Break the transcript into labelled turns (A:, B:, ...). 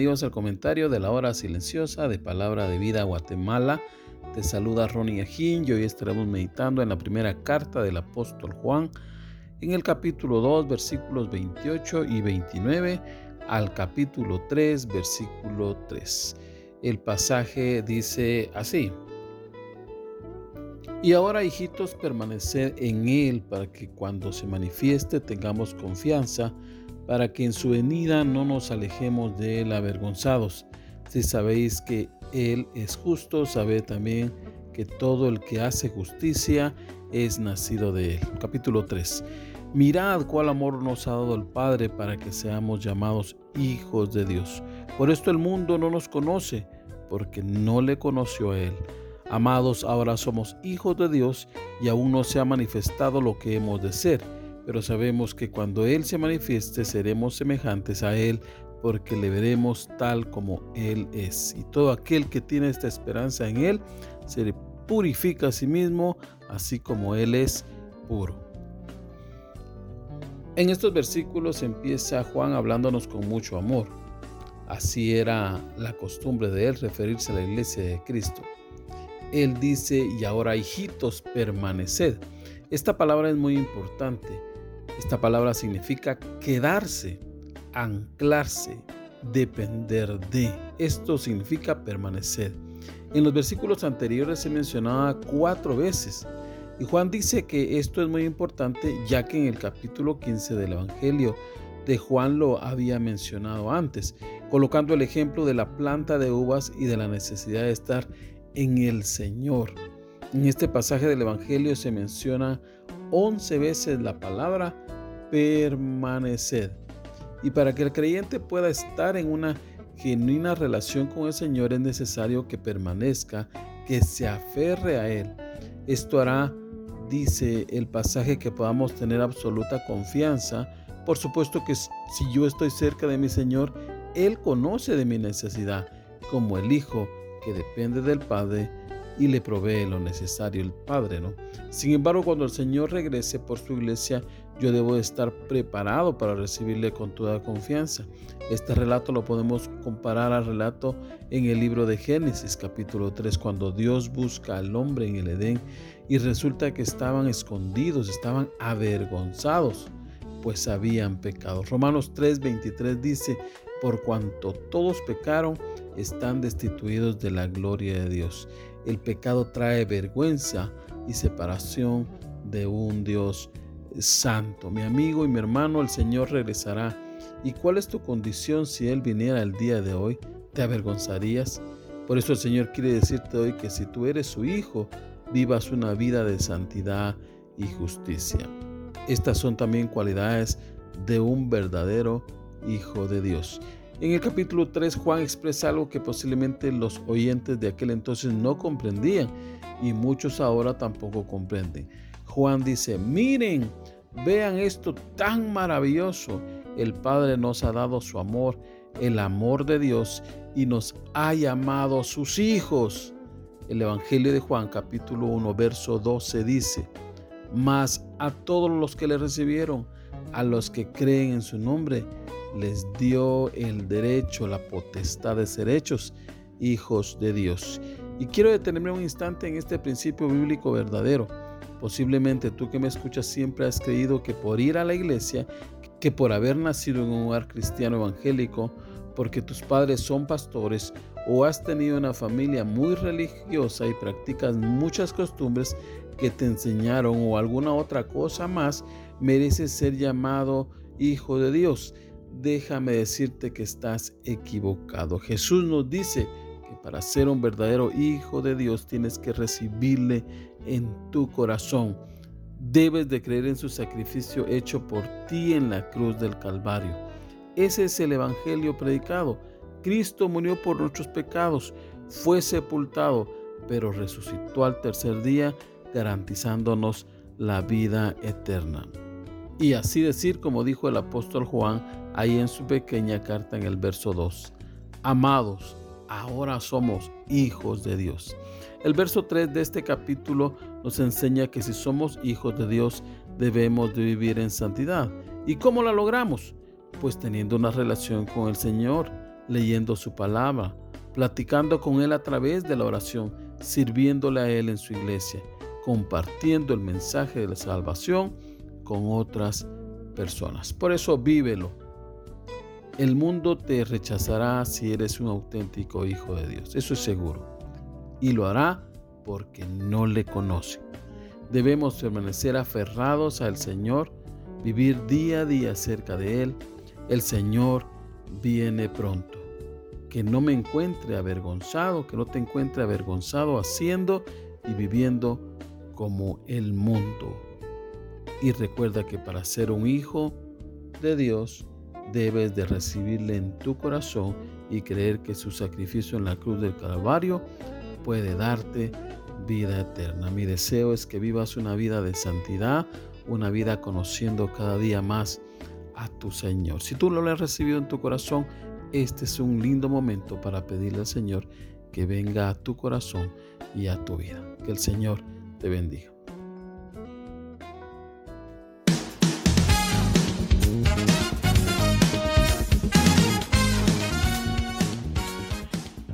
A: Bienvenidos al comentario de la hora silenciosa de Palabra de Vida Guatemala. Te saluda Ronnie Ajín y hoy estaremos meditando en la primera carta del apóstol Juan, en el capítulo 2, versículos 28 y 29 al capítulo 3, versículo 3. El pasaje dice así. Y ahora, hijitos, permaneced en Él para que cuando se manifieste tengamos confianza para que en su venida no nos alejemos de él avergonzados. Si sabéis que Él es justo, sabed también que todo el que hace justicia es nacido de Él. Capítulo 3. Mirad cuál amor nos ha dado el Padre para que seamos llamados hijos de Dios. Por esto el mundo no nos conoce, porque no le conoció a Él. Amados, ahora somos hijos de Dios y aún no se ha manifestado lo que hemos de ser pero sabemos que cuando Él se manifieste seremos semejantes a Él porque le veremos tal como Él es. Y todo aquel que tiene esta esperanza en Él se purifica a sí mismo, así como Él es puro. En estos versículos empieza Juan hablándonos con mucho amor. Así era la costumbre de Él referirse a la iglesia de Cristo. Él dice, y ahora hijitos, permaneced. Esta palabra es muy importante esta palabra significa quedarse, anclarse, depender de. Esto significa permanecer. En los versículos anteriores se mencionaba cuatro veces. Y Juan dice que esto es muy importante ya que en el capítulo 15 del Evangelio de Juan lo había mencionado antes, colocando el ejemplo de la planta de uvas y de la necesidad de estar en el Señor. En este pasaje del Evangelio se menciona 11 veces la palabra permanecer. Y para que el creyente pueda estar en una genuina relación con el Señor es necesario que permanezca, que se aferre a Él. Esto hará, dice el pasaje, que podamos tener absoluta confianza. Por supuesto que si yo estoy cerca de mi Señor, Él conoce de mi necesidad, como el Hijo que depende del Padre y le provee lo necesario el Padre, ¿no? Sin embargo, cuando el Señor regrese por su iglesia, yo debo estar preparado para recibirle con toda confianza. Este relato lo podemos comparar al relato en el libro de Génesis capítulo 3, cuando Dios busca al hombre en el Edén y resulta que estaban escondidos, estaban avergonzados, pues habían pecado. Romanos 3:23 dice, por cuanto todos pecaron, están destituidos de la gloria de Dios. El pecado trae vergüenza y separación de un Dios santo. Mi amigo y mi hermano, el Señor regresará. ¿Y cuál es tu condición si Él viniera el día de hoy? ¿Te avergonzarías? Por eso el Señor quiere decirte hoy que si tú eres su hijo, vivas una vida de santidad y justicia. Estas son también cualidades de un verdadero hijo de Dios. En el capítulo 3 Juan expresa algo que posiblemente los oyentes de aquel entonces no comprendían y muchos ahora tampoco comprenden. Juan dice, miren, vean esto tan maravilloso. El Padre nos ha dado su amor, el amor de Dios y nos ha llamado sus hijos. El Evangelio de Juan capítulo 1 verso 12 dice, mas a todos los que le recibieron, a los que creen en su nombre, les dio el derecho, la potestad de ser hechos hijos de Dios. Y quiero detenerme un instante en este principio bíblico verdadero. Posiblemente tú que me escuchas siempre has creído que por ir a la iglesia, que por haber nacido en un hogar cristiano evangélico, porque tus padres son pastores o has tenido una familia muy religiosa y practicas muchas costumbres que te enseñaron o alguna otra cosa más, mereces ser llamado hijo de Dios déjame decirte que estás equivocado. Jesús nos dice que para ser un verdadero hijo de Dios tienes que recibirle en tu corazón. Debes de creer en su sacrificio hecho por ti en la cruz del Calvario. Ese es el Evangelio predicado. Cristo murió por nuestros pecados, fue sepultado, pero resucitó al tercer día, garantizándonos la vida eterna. Y así decir, como dijo el apóstol Juan ahí en su pequeña carta en el verso 2, amados, ahora somos hijos de Dios. El verso 3 de este capítulo nos enseña que si somos hijos de Dios debemos de vivir en santidad. ¿Y cómo la logramos? Pues teniendo una relación con el Señor, leyendo su palabra, platicando con Él a través de la oración, sirviéndole a Él en su iglesia, compartiendo el mensaje de la salvación con otras personas. Por eso vívelo. El mundo te rechazará si eres un auténtico hijo de Dios, eso es seguro. Y lo hará porque no le conoce. Debemos permanecer aferrados al Señor, vivir día a día cerca de Él. El Señor viene pronto. Que no me encuentre avergonzado, que no te encuentre avergonzado haciendo y viviendo como el mundo. Y recuerda que para ser un hijo de Dios debes de recibirle en tu corazón y creer que su sacrificio en la cruz del Calvario puede darte vida eterna. Mi deseo es que vivas una vida de santidad, una vida conociendo cada día más a tu Señor. Si tú lo has recibido en tu corazón, este es un lindo momento para pedirle al Señor que venga a tu corazón y a tu vida. Que el Señor te bendiga.